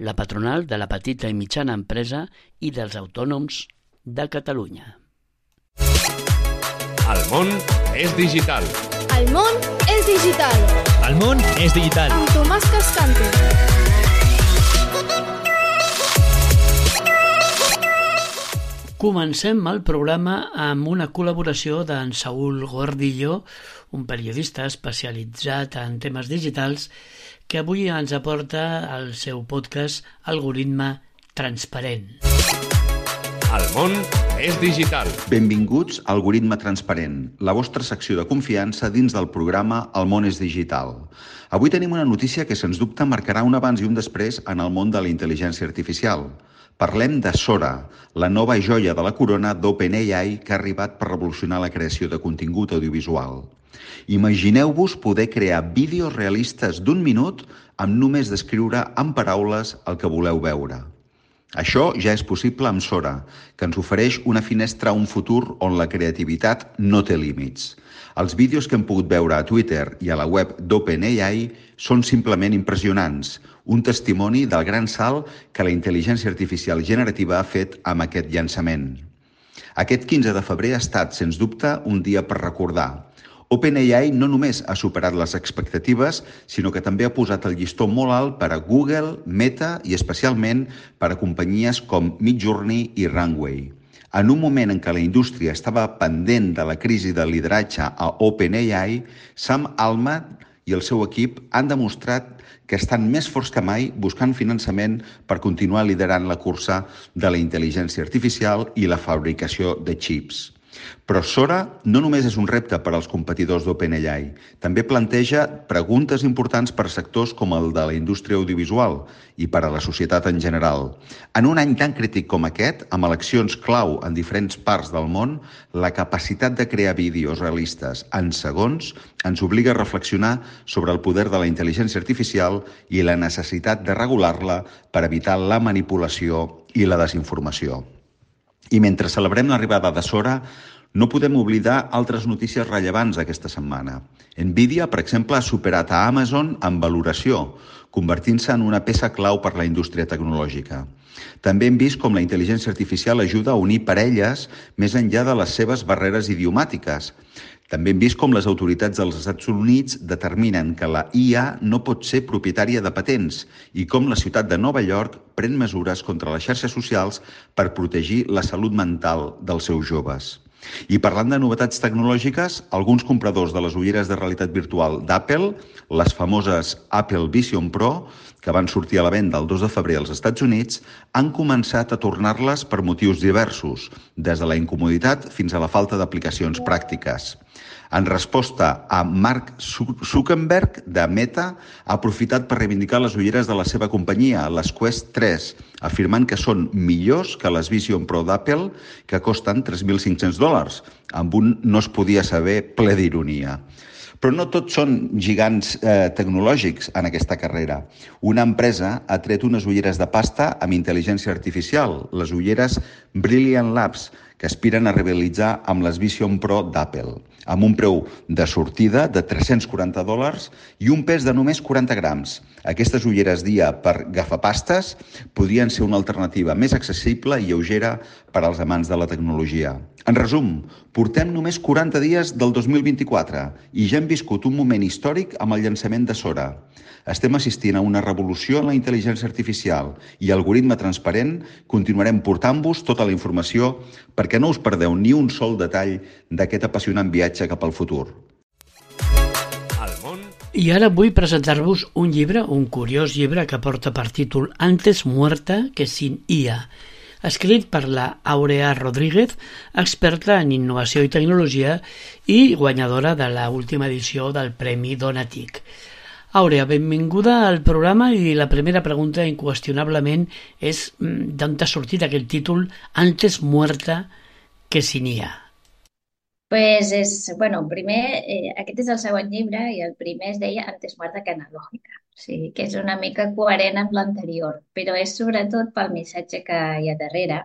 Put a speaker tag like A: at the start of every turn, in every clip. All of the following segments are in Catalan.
A: la patronal de la petita i mitjana empresa i dels autònoms de Catalunya.
B: El món és digital.
C: El món és digital,
D: El món és digital.
C: amb Tomàs Cascante.
A: Comencem el programa amb una col·laboració d'en Saúl Gordillo, un periodista especialitzat en temes digitals, que avui ens aporta el seu podcast Algoritme Transparent.
B: El món és digital.
E: Benvinguts a Algoritme Transparent, la vostra secció de confiança dins del programa El món és digital. Avui tenim una notícia que, sens dubte, marcarà un abans i un després en el món de la intel·ligència artificial. Parlem de Sora, la nova joia de la corona d'OpenAI que ha arribat per revolucionar la creació de contingut audiovisual. Imagineu-vos poder crear vídeos realistes d'un minut amb només descriure en paraules el que voleu veure. Això ja és possible amb Sora, que ens ofereix una finestra a un futur on la creativitat no té límits. Els vídeos que hem pogut veure a Twitter i a la web d'OpenAI són simplement impressionants, un testimoni del gran salt que la intel·ligència artificial generativa ha fet amb aquest llançament. Aquest 15 de febrer ha estat, sens dubte, un dia per recordar. OpenAI no només ha superat les expectatives, sinó que també ha posat el llistó molt alt per a Google, Meta i especialment per a companyies com Midjourney i Runway. En un moment en què la indústria estava pendent de la crisi de lideratge a OpenAI, Sam Altman i el seu equip han demostrat que estan més forts que mai buscant finançament per continuar liderant la cursa de la intel·ligència artificial i la fabricació de xips. Però Sora no només és un repte per als competidors d'OpenAI, també planteja preguntes importants per sectors com el de la indústria audiovisual i per a la societat en general. En un any tan crític com aquest, amb eleccions clau en diferents parts del món, la capacitat de crear vídeos realistes en segons ens obliga a reflexionar sobre el poder de la intel·ligència artificial i la necessitat de regular-la per evitar la manipulació i la desinformació. I mentre celebrem l'arribada de Sora, no podem oblidar altres notícies rellevants aquesta setmana. Nvidia, per exemple, ha superat a Amazon en valoració, convertint-se en una peça clau per la indústria tecnològica. També hem vist com la intel·ligència artificial ajuda a unir parelles més enllà de les seves barreres idiomàtiques. També hem vist com les autoritats dels Estats Units determinen que la IA no pot ser propietària de patents i com la ciutat de Nova York pren mesures contra les xarxes socials per protegir la salut mental dels seus joves. I parlant de novetats tecnològiques, alguns compradors de les ulleres de realitat virtual d'Apple, les famoses Apple Vision Pro, que van sortir a la venda el 2 de febrer als Estats Units, han començat a tornar-les per motius diversos, des de la incomoditat fins a la falta d'aplicacions pràctiques. En resposta a Mark Zuckerberg de Meta, ha aprofitat per reivindicar les ulleres de la seva companyia, les Quest 3, afirmant que són millors que les Vision Pro d'Apple, que costen 3.500 dòlars, amb un no es podia saber ple d'ironia. Però no tots són gigants eh, tecnològics en aquesta carrera. Una empresa ha tret unes ulleres de pasta amb intel·ligència artificial, les ulleres Brilliant Labs, que aspiren a rivalitzar amb les Vision Pro d'Apple, amb un preu de sortida de 340 dòlars i un pes de només 40 grams. Aquestes ulleres dia per gafapastes podrien ser una alternativa més accessible i lleugera per als amants de la tecnologia. En resum, portem només 40 dies del 2024 i ja hem viscut un moment històric amb el llançament de Sora. Estem assistint a una revolució en la intel·ligència artificial i algoritme transparent continuarem portant-vos tota la informació perquè no us perdeu ni un sol detall d'aquest apassionant viatge cap al futur.
B: El món
A: I ara vull presentar-vos un llibre, un curiós llibre que porta per títol Antes muerta que sin IA, escrit per la Aurea Rodríguez, experta en innovació i tecnologia i guanyadora de la última edició del Premi Donatic. Àurea, benvinguda al programa i la primera pregunta inqüestionablement és mm, d'on t'ha sortit aquell títol Antes muerta que sin IA.
F: Pues és, bueno, primer, eh, aquest és el següent llibre i el primer es deia Antes muerta que analògica. O sigui, que és una mica coherent amb l'anterior, però és sobretot pel missatge que hi ha darrere,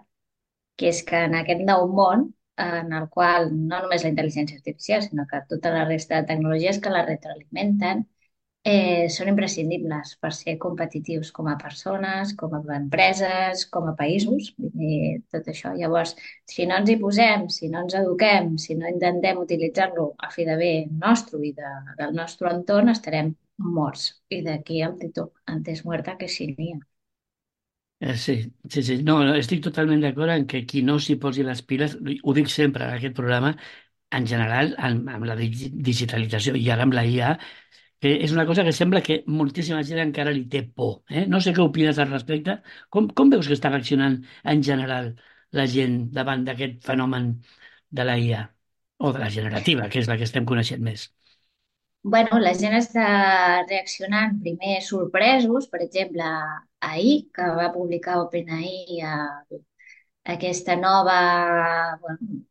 F: que és que en aquest nou món, en el qual no només la intel·ligència artificial, sinó que tota la resta de tecnologies que la retroalimenten, eh, són imprescindibles per ser competitius com a persones, com a empreses, com a països, dir, tot això. Llavors, si no ens hi posem, si no ens eduquem, si no intentem utilitzar-lo a fi de bé nostre i de, del nostre entorn, estarem morts. I d'aquí el títol, antes muerta que sin nia.
A: Eh, sí, sí, sí. No, estic totalment d'acord en que qui no s'hi posi les piles, ho dic sempre en aquest programa, en general, amb, amb la digi- digitalització i ara amb la IA, que és una cosa que sembla que moltíssima gent encara li té por. Eh? No sé què opines al respecte. Com, com veus que està reaccionant en general la gent davant d'aquest fenomen de la IA? O de la generativa, que és la que estem coneixent més.
F: Bueno, la gent està reaccionant primer sorpresos, per exemple, ahir, que va publicar OpenAI eh, aquesta nova, bueno,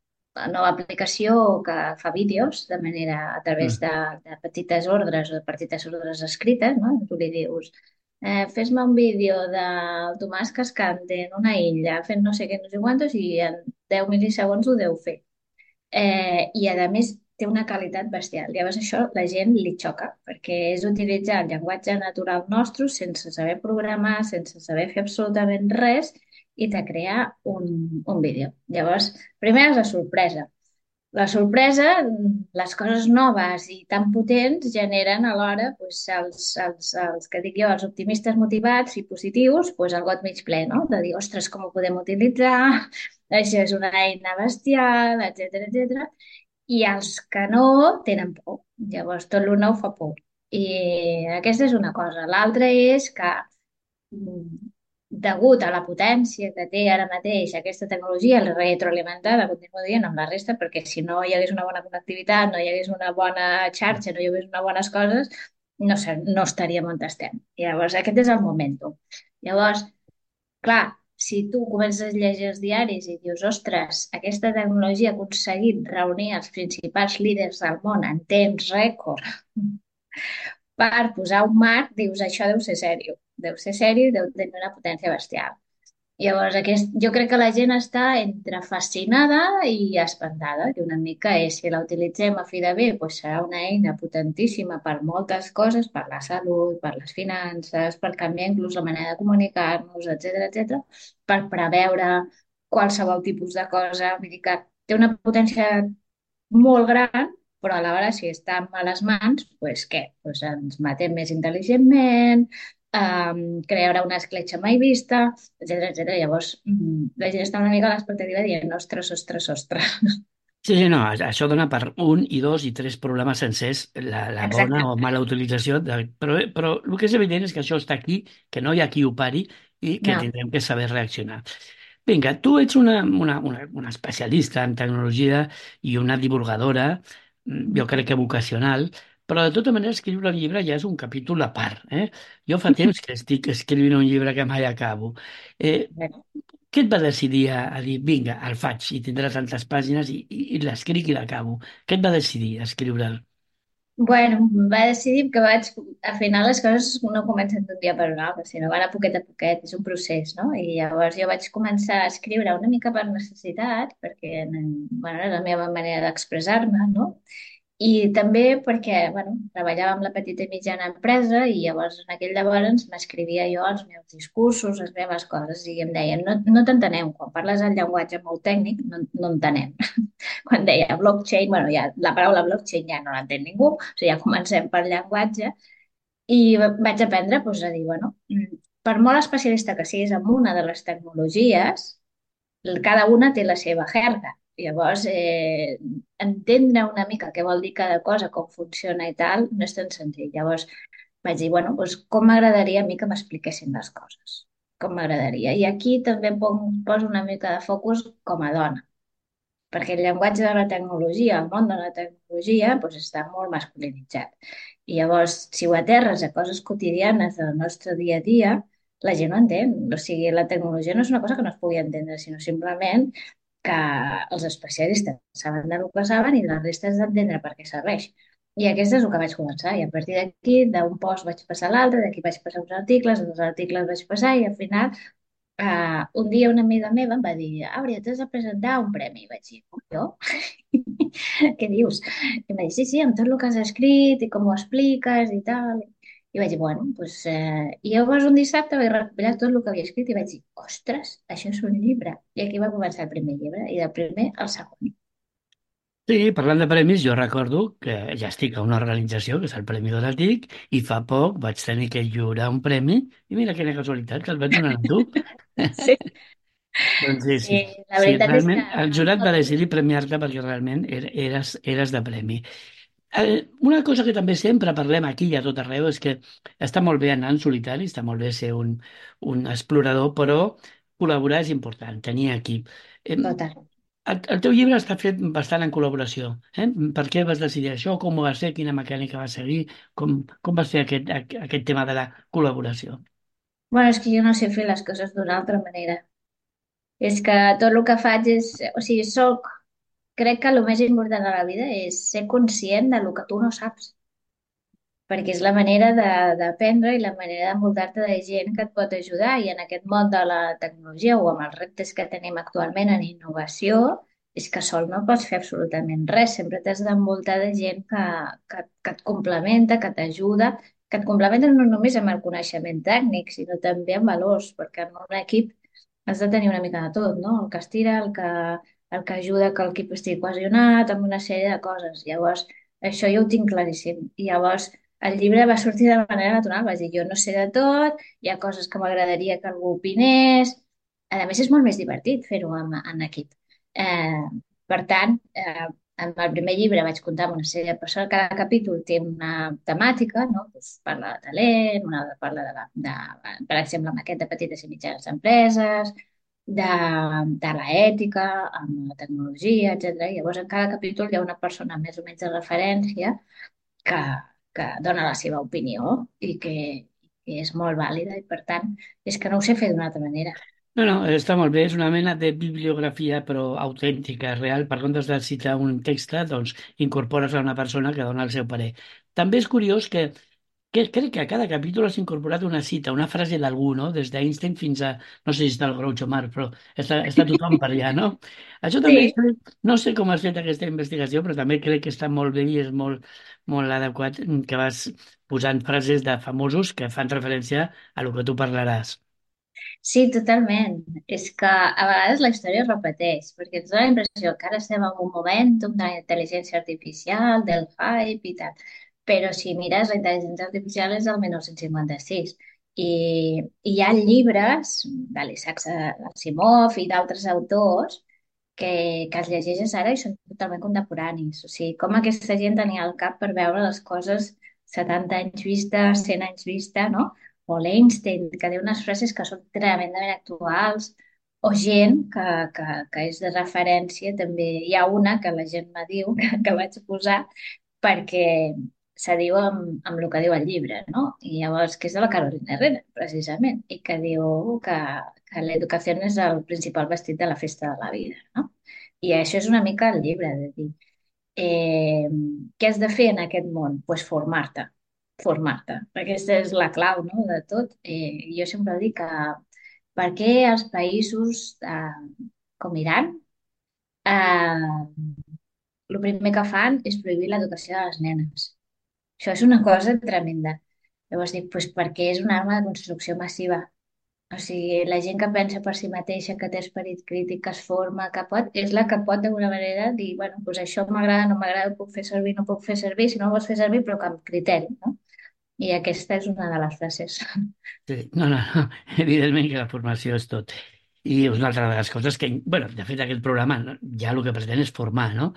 F: nova aplicació que fa vídeos de manera a través de, de petites ordres o de petites ordres escrites, no? Tu li dius, eh, fes-me un vídeo del Tomàs Cascante en una illa fent no sé què, no sé quantos, i en 10 milisegons ho deu fer. Eh, I a més té una qualitat bestial. Llavors això la gent li xoca, perquè és utilitzar el llenguatge natural nostre sense saber programar, sense saber fer absolutament res, i te crea un, un vídeo. Llavors, primer és la sorpresa. La sorpresa, les coses noves i tan potents generen alhora doncs, els, els, els que dic jo, els optimistes motivats i positius, doncs, el got mig ple, no? De dir, ostres, com ho podem utilitzar, això és una eina bestial, etc etc. I els que no tenen por. Llavors, tot el nou fa por. I aquesta és una cosa. L'altra és que mm, degut a la potència que té ara mateix aquesta tecnologia retroalimentada, continuo dient, amb la resta, perquè si no hi hagués una bona connectivitat, no hi hagués una bona xarxa, no hi hagués unes bones coses, no, sé, no estaríem on estem. Llavors, aquest és el moment. Llavors, clar, si tu comences a llegir els diaris i dius, ostres, aquesta tecnologia ha aconseguit reunir els principals líders del món en temps rècord per posar un marc, dius, això deu ser sèrio, deu ser sèrio i deu tenir una potència bestial. Llavors, aquest, jo crec que la gent està entre fascinada i espantada, i una mica és, si la utilitzem a fi de bé, doncs serà una eina potentíssima per moltes coses, per la salut, per les finances, per canviar inclús la manera de comunicar-nos, etc etc, per preveure qualsevol tipus de cosa, vull dir que té una potència molt gran, però alhora si està en males mans, doncs què? Doncs ens matem més intel·ligentment, um, crearà una escletxa mai vista, etc etc. Llavors, mm, la gent està una mica a l'expectativa dient, ostres, ostres, ostres.
A: Sí, sí, no, això dona per un i dos i tres programes sencers la, la
F: Exacte.
A: bona o mala utilització, de, però, però el que és evident és que això està aquí, que no hi ha qui ho pari i que
F: No.
A: tindrem que saber reaccionar. Vinga, tu ets una, una, una, una especialista en tecnologia i una divulgadora, mm, jo crec que vocacional, però de tota manera escriure un llibre ja és un capítol a part. Eh? Jo fa temps que estic escrivint un llibre que mai acabo. Eh, què et va decidir a, a dir, vinga, el faig i tindrà tantes pàgines i, i, i l'escric i l'acabo? Què et va decidir a escriure'l?
F: Bueno, va decidir que vaig, al final les coses no comencen d'un dia per un altre, sinó van a poquet a poquet, és un procés, no? I llavors jo vaig començar a escriure una mica per necessitat, perquè bueno, era la meva manera d'expressar-me, no? I també perquè, bueno, treballava amb la petita i mitjana empresa i llavors en aquell llavors m'escrivia jo els meus discursos, les meves coses i em deien, no, no t'entenem, quan parles el llenguatge molt tècnic no, no entenem. Quan deia blockchain, bueno, ja, la paraula blockchain ja no l'entén ningú, o sigui, ja comencem per llenguatge i vaig aprendre doncs, a dir, bueno, per molt especialista que siguis en una de les tecnologies, cada una té la seva jerga. Llavors, eh, entendre una mica què vol dir cada cosa, com funciona i tal, no és tan senzill. Llavors vaig dir, bueno, doncs com m'agradaria a mi que m'expliquessin les coses. Com m'agradaria. I aquí també poso una mica de focus com a dona, perquè el llenguatge de la tecnologia, el món de la tecnologia, doncs està molt masculinitzat. I llavors, si ho aterres a coses quotidianes del nostre dia a dia, la gent no entén. O sigui, la tecnologia no és una cosa que no es pugui entendre, sinó simplement que els especialistes saben del que saben i la resta és d'entendre per què serveix. I aquest és el que vaig començar. I a partir d'aquí, d'un post vaig passar a l'altre, d'aquí vaig passar uns articles, dels articles vaig passar i al final Uh, un dia una amiga meva em va dir, Àurea, t'has de presentar un premi. I vaig dir, jo? Què dius? I em va dir, sí, sí, amb tot el que has escrit i com ho expliques i tal. I vaig dir, bueno, doncs... Eh... I llavors un dissabte vaig recopilar tot el que havia escrit i vaig dir, ostres, això és un llibre. I aquí va començar el primer llibre, i del primer al segon.
A: Sí, parlant de premis, jo recordo que ja estic a una organització, que és el Premi Donatic, i fa poc vaig tenir que lliurar un premi, i mira quina casualitat, que el vaig donar a tu.
F: Sí.
A: Doncs sí, sí.
F: Sí, la
A: Sí,
F: veritat és
A: realment
F: que...
A: el jurat va decidir premiar-te perquè realment er- eres, eres de premi. Eh, una cosa que també sempre parlem aquí i a tot arreu és que està molt bé anar en solitari, està molt bé ser un, un explorador, però col·laborar és important, tenir equip. Eh,
F: Total.
A: el, el teu llibre està fet bastant en col·laboració. Eh? Per què vas decidir això? Com ho va ser? Quina mecànica va seguir? Com, com va ser aquest, aqu- aquest tema de la col·laboració?
F: Bueno, és que jo no sé fer les coses d'una altra manera. És que tot el que faig és... O sigui, soc... Crec que el més important de la vida és ser conscient de lo que tu no saps. perquè és la manera d'aprendre i la manera d'envoltar-te de gent que et pot ajudar. I en aquest món de la tecnologia o amb els reptes que tenim actualment en innovació, és que sol no pots fer absolutament res. Sempre t'has d'envoltar de gent que, que, que et complementa, que t'ajuda, que et complementa no només amb el coneixement tècnic, sinó també amb valors, perquè en un equip has de tenir una mica de tot, no? El que estira, el que, el que ajuda que l'equip estigui cohesionat, amb una sèrie de coses. Llavors, això jo ho tinc claríssim. I llavors, el llibre va sortir de manera natural. Vaig dir, jo no sé de tot, hi ha coses que m'agradaria que algú opinés. A més, és molt més divertit fer-ho en, en equip. Eh, per tant, eh, en el primer llibre vaig comptar amb una sèrie de persones, cada capítol té una temàtica, no? Pues parla de talent, una parla de, la, de, per exemple, amb aquest de petites i mitjanes empreses, de, de l'ètica, amb la tecnologia, etc. Llavors en cada capítol hi ha una persona més o menys de referència que, que dona la seva opinió i que, que és molt vàlida i per tant és que no ho sé fer d'una altra manera.
A: No, no, està molt bé, és una mena de bibliografia però autèntica, real. Per comptes de citar un text, doncs incorpores a una persona que dona el seu parer. També és curiós que, que crec que a cada capítol has incorporat una cita, una frase d'algú, no? Des d'Einstein fins a, no sé si està el Groucho Marx, però està, està tothom per allà, no? Això també,
F: Sí,
A: no sé com has fet aquesta investigació, però també crec que està molt bé i és molt, molt adequat que vas posant frases de famosos que fan referència a lo que tu parlaràs.
F: Sí, totalment. És que a vegades la història es repeteix, perquè ens dona la impressió que ara estem en un momentum de la intel·ligència artificial, del hype i tal. Però si mires, la intel·ligència artificial és del 1956 i i hi ha llibres de l'Isaac Asimov i d'altres autors que, que els llegeixes ara i són totalment contemporanis. O sigui, com aquesta gent tenia el cap per veure les coses 70 anys vista, 100 anys vista, no? o l'Einstein, que diu unes frases que són tremendament actuals, o gent que, que, que és de referència, també hi ha una que la gent me diu, que, que vaig posar, perquè se diu amb, amb el que diu el llibre, no? I llavors, que és de la Carolina Herrera, precisament, i que diu que, que l'educació és el principal vestit de la festa de la vida, no? I això és una mica el llibre, de dir, eh, què has de fer en aquest món? Doncs pues formar-te formar-te. Aquesta és la clau, no?, de tot. Eh, jo sempre dic que per què els països eh, com Iran eh, el primer que fan és prohibir l'educació de les nenes. Això és una cosa tremenda. Llavors dic, doncs perquè és una arma de construcció massiva. O sigui, la gent que pensa per si mateixa, que té esperit crític, que es forma, que pot, és la que pot d'alguna manera dir, bueno, doncs això m'agrada, no m'agrada, puc fer servir, no puc fer servir, si no ho vols fer servir, però amb criteri, no? I aquesta és una de les frases.
A: Sí, no, no, no, evidentment que la formació és tot. I és una altra de les coses que, bueno, de fet, aquest programa ja el que pretén és formar, no?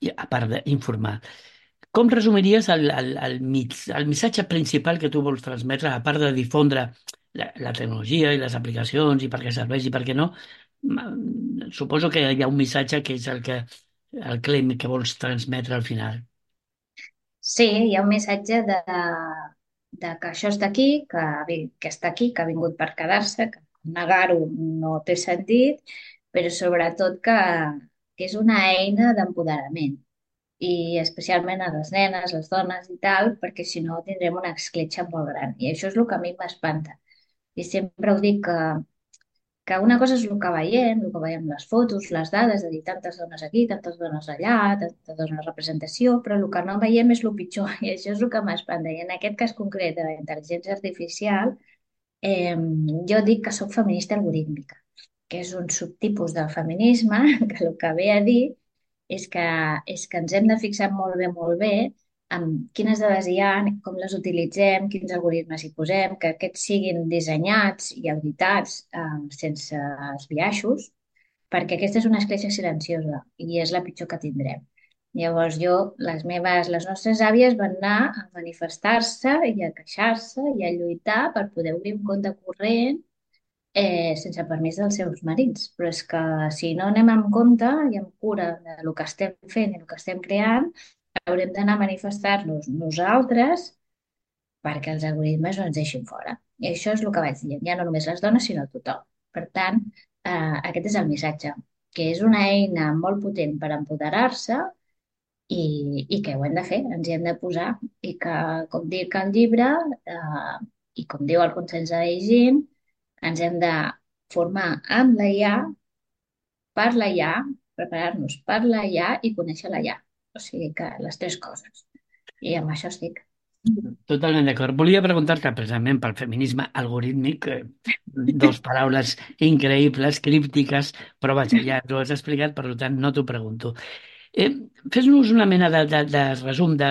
A: I a part d'informar. Com resumiries el, el, el, mig, el missatge principal que tu vols transmetre, a part de difondre la, la tecnologia i les aplicacions i per què serveix i per què no? Suposo que hi ha un missatge que és el que, el claim que vols transmetre al final.
F: Sí, hi ha un missatge de, de que això està aquí, que, que està aquí, que ha vingut per quedar-se, que negar-ho no té sentit, però sobretot que, que és una eina d'empoderament i especialment a les nenes, les dones i tal, perquè si no tindrem una escletxa molt gran. I això és el que a mi m'espanta. I sempre ho dic que que una cosa és el que veiem, el que veiem les fotos, les dades, de dir tantes dones aquí, tantes dones allà, tanta dona representació, però el que no veiem és el pitjor, i això és el que m'espanta. I en aquest cas concret de la intel·ligència artificial, eh, jo dic que sóc feminista algorítmica, que és un subtipus del feminisme que el que ve a dir és que, és que ens hem de fixar molt bé, molt bé amb quines dades hi ha, com les utilitzem, quins algoritmes hi posem, que aquests siguin dissenyats i auditats eh, sense esbiaixos, perquè aquesta és una escletxa silenciosa i és la pitjor que tindrem. Llavors jo, les meves, les nostres àvies van anar a manifestar-se i a queixar-se i a lluitar per poder obrir un compte corrent eh, sense permís dels seus marits. Però és que si no anem amb compte i amb cura del que estem fent i el que estem creant, haurem d'anar a manifestar-nos nosaltres perquè els algoritmes no ens deixin fora. I això és el que vaig dir, ja no només les dones, sinó tothom. Per tant, eh, aquest és el missatge, que és una eina molt potent per empoderar-se i, i que ho hem de fer, ens hi hem de posar i que, com dic al llibre, eh, i com diu el consens de Beijing, ens hem de formar amb la IA, per la IA, preparar-nos per la IA i conèixer la IA. O sigui que les tres coses. I amb això estic.
A: Totalment d'acord. Volia preguntar-te precisament pel feminisme algorítmic, eh, dos paraules increïbles, críptiques, però vaja, ja t'ho has explicat, per tant no t'ho pregunto. Eh, Fes-nos una mena de, de, de resum, de,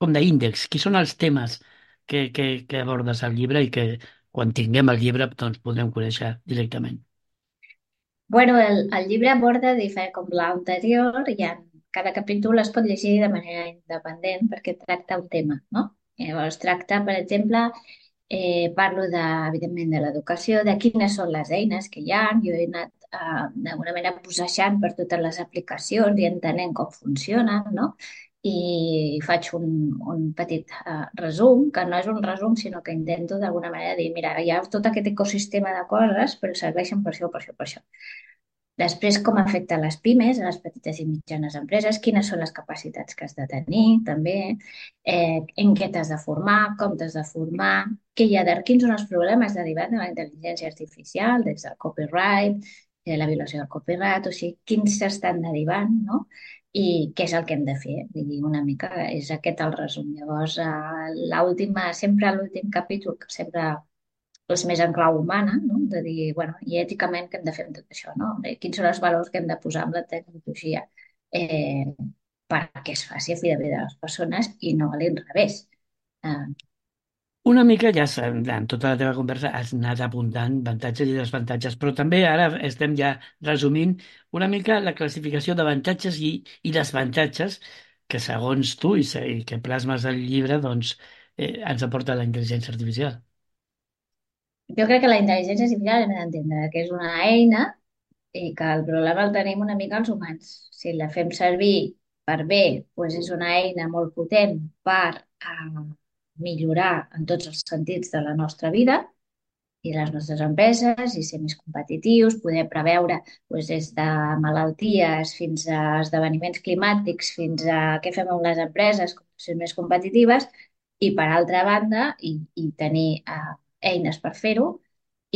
A: com d'índex. Qui són els temes que, que, que abordes al llibre i que quan tinguem el llibre doncs, podrem conèixer directament?
F: Bueno, el, el llibre aborda, diferent com l'anterior, i en cada capítol es pot llegir de manera independent perquè tracta un tema, no? Llavors tracta, per exemple, eh, parlo de, evidentment de l'educació, de quines són les eines que hi ha. Jo he anat eh, d'alguna manera bussejant per totes les aplicacions i entenent com funcionen, no? I faig un, un petit eh, resum, que no és un resum, sinó que intento d'alguna manera dir, mira, hi ha tot aquest ecosistema de coses, però serveixen per això, per això, per això. Després, com afecta les pimes, a les petites i mitjanes empreses, quines són les capacitats que has de tenir, també, eh, en què t'has de formar, com t'has de formar, què hi ha de, quins són els problemes derivats de la intel·ligència artificial, des del copyright, de la violació del copyright, o sigui, quins s'estan derivant, no? I què és el que hem de fer? Vull dir, una mica és aquest el resum. Llavors, eh, l'última, sempre l'últim capítol, que sempre és més en clau humana, no? de dir, bueno, i èticament què hem de fer amb tot això, no? Quins són els valors que hem de posar amb la tecnologia eh, perquè es faci a fi de bé de les persones i no a l'inrevés. Eh,
A: Una mica ja en tota la teva conversa has anat apuntant avantatges i desavantatges, però també ara estem ja resumint una mica la classificació d'avantatges i, i desavantatges que segons tu i, i que plasmes al llibre doncs, eh, ens aporta la intel·ligència artificial.
F: jo crec que la intel·ligència artificial hem d'entendre que és una eina i que el problema el tenim una mica els humans. Si la fem servir per bé, doncs és una eina molt potent per eh, millorar en tots els sentits de la nostra vida i les nostres empreses i ser més competitius, poder preveure doncs, des de malalties fins a esdeveniments climàtics, fins a què fem amb les empreses, com ser més competitives, i per altra banda, i, i tenir eh, eines per fer-ho,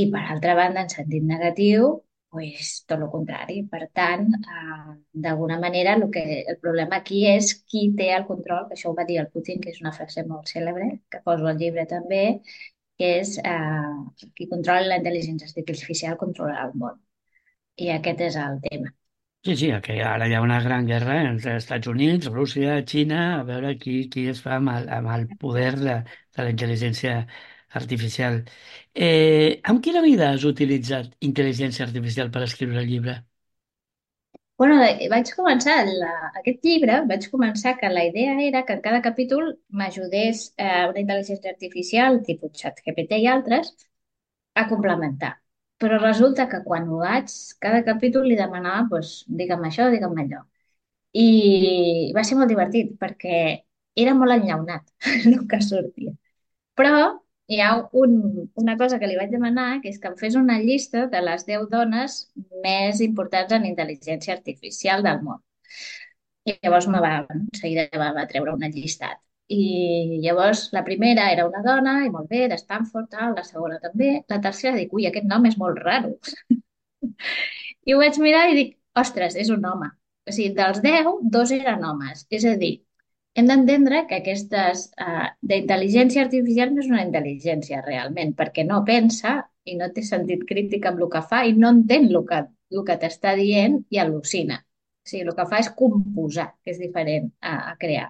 F: i per altra banda, en sentit negatiu, pues, tot el contrari. Per tant, eh, d'alguna manera, el, que, el problema aquí és qui té el control, que això ho va dir el Putin, que és una frase molt cèlebre, que poso al llibre també, que és eh, qui controla la intel·ligència artificial controla el món. I aquest és el tema.
A: Sí, sí, que ara hi ha una gran guerra entre els Estats Units, Rússia, Xina, a veure qui, qui es fa amb el, amb el poder de, de la intel·ligència artificial. Eh, amb quina vida has utilitzat intel·ligència artificial per escriure el llibre?
F: Bueno, eh, vaig començar la, aquest llibre, vaig començar que la idea era que en cada capítol m'ajudés eh, una intel·ligència artificial, tipus ChatGPT i altres, a complementar. Però resulta que quan ho vaig, cada capítol li demanava, doncs, digue'm això, digue'm allò. I va ser molt divertit perquè era molt enllaunat el que sortia. Però hi ha un, una cosa que li vaig demanar, que és que em fes una llista de les 10 dones més importants en intel·ligència artificial del món. I llavors me va, en seguida va, va treure un llistat. I llavors la primera era una dona, i molt bé, de Stanford, tal, la segona també. La tercera dic, ui, aquest nom és molt raro. I ho vaig mirar i dic, ostres, és un home. O sigui, dels 10, dos eren homes. És a dir, hem d'entendre que aquestes uh, d'intel·ligència artificial no és una intel·ligència realment, perquè no pensa i no té sentit crític amb el que fa i no entén el que, el que t'està dient i al·lucina. O sigui, el que fa és composar, que és diferent a, a crear.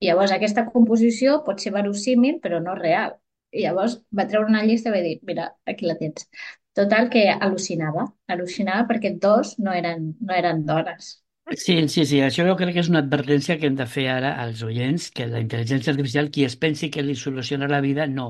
F: I llavors aquesta composició pot ser verosímil, però no real. I llavors va treure una llista i va dir, mira, aquí la tens. Total, que al·lucinava. Al·lucinava perquè dos no eren, no eren dones.
A: Sí, sí, sí, això jo crec que és una advertència que hem de fer ara als oients, que la intel·ligència artificial, qui es pensi que li soluciona la vida, no.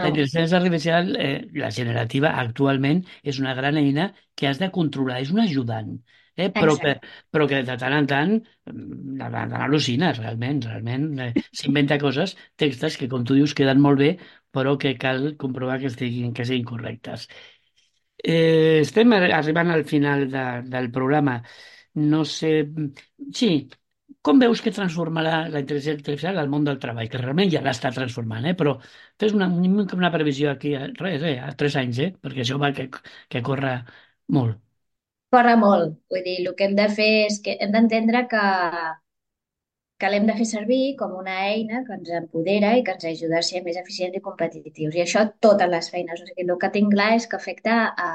A: La
F: No,
A: intel·ligència artificial, eh, la generativa, actualment és una gran eina que has de controlar, és un ajudant, eh, però, que,
F: exacte.
A: però que de tant en tant mm, la- al·lucina, realment, realment. Eh, S'inventa coses, textos que, com tu dius, queden molt bé, però que cal comprovar que estiguin, que siguin correctes. Eh, estem ar- arribant al final de, del programa. No sé... Sí, com veus que transformarà la intel·ligència artificial al món del treball? Que realment ja l'està transformant, eh? Però fes una, una previsió aquí, res, res, a tres anys, eh? Perquè això va que, que corre molt.
F: Corre molt. Vull dir, el que hem de fer és que hem d'entendre que, que l'hem de fer servir com una eina que ens empodera i que ens ajuda a ser més eficients i competitius. I això totes les feines. O sigui, el que tinc clar és que afecta a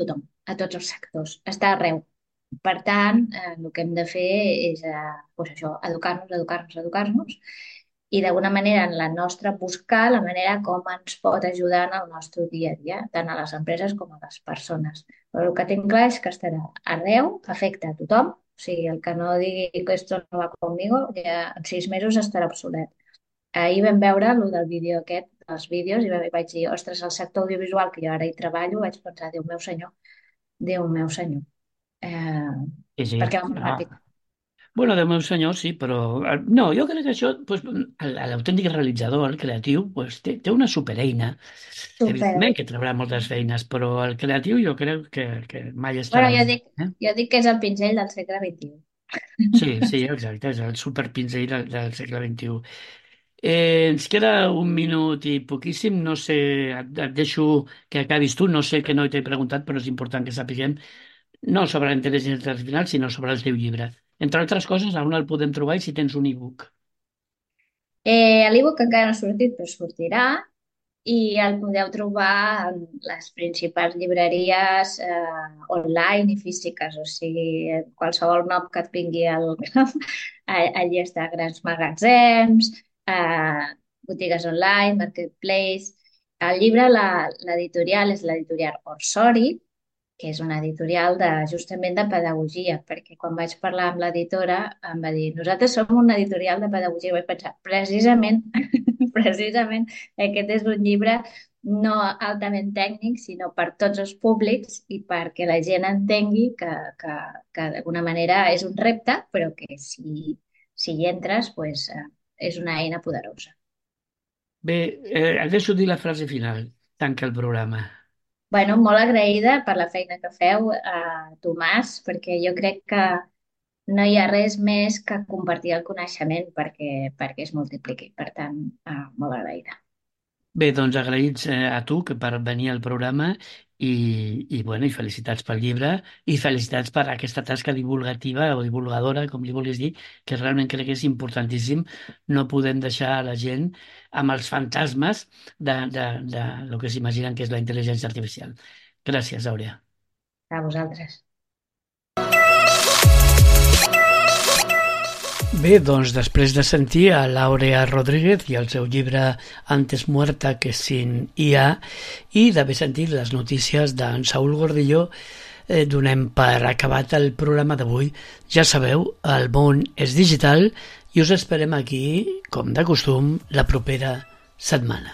F: tothom, a tots els sectors. Està arreu. Per tant, eh, el que hem de fer és eh, doncs això, educar-nos, educar-nos, educar-nos i d'alguna manera en la nostra buscar la manera com ens pot ajudar en el nostre dia a dia, tant a les empreses com a les persones. Però el que tinc clar és que estarà arreu, afecta a tothom, o sigui, el que no digui que esto no va conmigo, ja en sis mesos estarà obsolet. Ahir vam veure el del vídeo aquest, els vídeos, i vaig dir, ostres, el sector audiovisual, que jo ara hi treballo, vaig pensar, Déu meu senyor, Déu meu senyor. Eh,
A: Sí, sí.
F: perquè va molt
A: Ah.
F: ràpid.
A: Bueno, Déu meu senyor, sí, però... eh, No, jo crec que això, pues, l'autèntic realitzador, el creatiu, pues, té, té una supereina.
F: Super.
A: Evidentment que trobarà moltes feines, però el creatiu jo crec que, que mai estarà...
F: Bueno, jo dic,
A: Eh?
F: jo dic que és el pinzell del segle XXI.
A: Sí, sí, exacte, és el superpinzell del, del segle XXI. Eh, ens queda un minut i poquíssim, no sé, et, et deixo que acabis tu, no sé que no t'he preguntat, però és important que sapiguem, no sobre la intel·ligència artificial, sinó sobre el teu llibre. Entre altres coses, on el podem trobar i si tens un e-book.
F: Eh, L'ebook encara no ha sortit, però sortirà i el podeu trobar en les principals llibreries eh, online i físiques, o sigui, qualsevol nom que et vingui al cap, allí està, grans magatzems, eh, botigues online, marketplace. El llibre, l'editorial és l'editorial Orsori, que és una editorial de, justament de pedagogia, perquè quan vaig parlar amb l'editora em va dir, nosaltres som una editorial de pedagogia, i vaig pensar, precisament, precisament aquest és un llibre no altament tècnic, sinó per tots els públics i perquè la gent entengui que, que, que d'alguna manera és un repte, però que si, si hi entres, pues, eh, és una eina poderosa.
A: Bé, eh, deixo dir la frase final. Tanca el programa.
F: Bueno, molt agraïda per la feina que feu, eh, Tomàs, perquè jo crec que no hi ha res més que compartir el coneixement perquè, perquè es multipliqui. Per tant, eh, molt agraïda.
A: Bé, doncs agraïts eh, a tu que per venir al programa i, i, bueno, i felicitats pel llibre i felicitats per aquesta tasca divulgativa o divulgadora, com li vulguis dir, que realment crec que és importantíssim. No podem deixar a la gent amb els fantasmes de, de, de lo que s'imaginen que és la intel·ligència artificial. Gràcies, Àurea.
F: A vosaltres.
A: Bé, doncs després de sentir a L'Àurea Rodríguez i el seu llibre Antes muerta que sin IA i d'haver sentit les notícies d'en Saúl Gordillo, eh, donem per acabat el programa d'avui. Ja sabeu, el món és digital i us esperem aquí, com de costum, la propera setmana.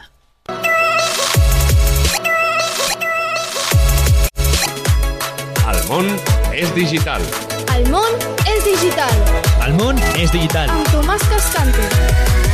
B: El món és digital.
C: El món és digital.
B: El món és digital.
C: Amb Tomàs Cascante.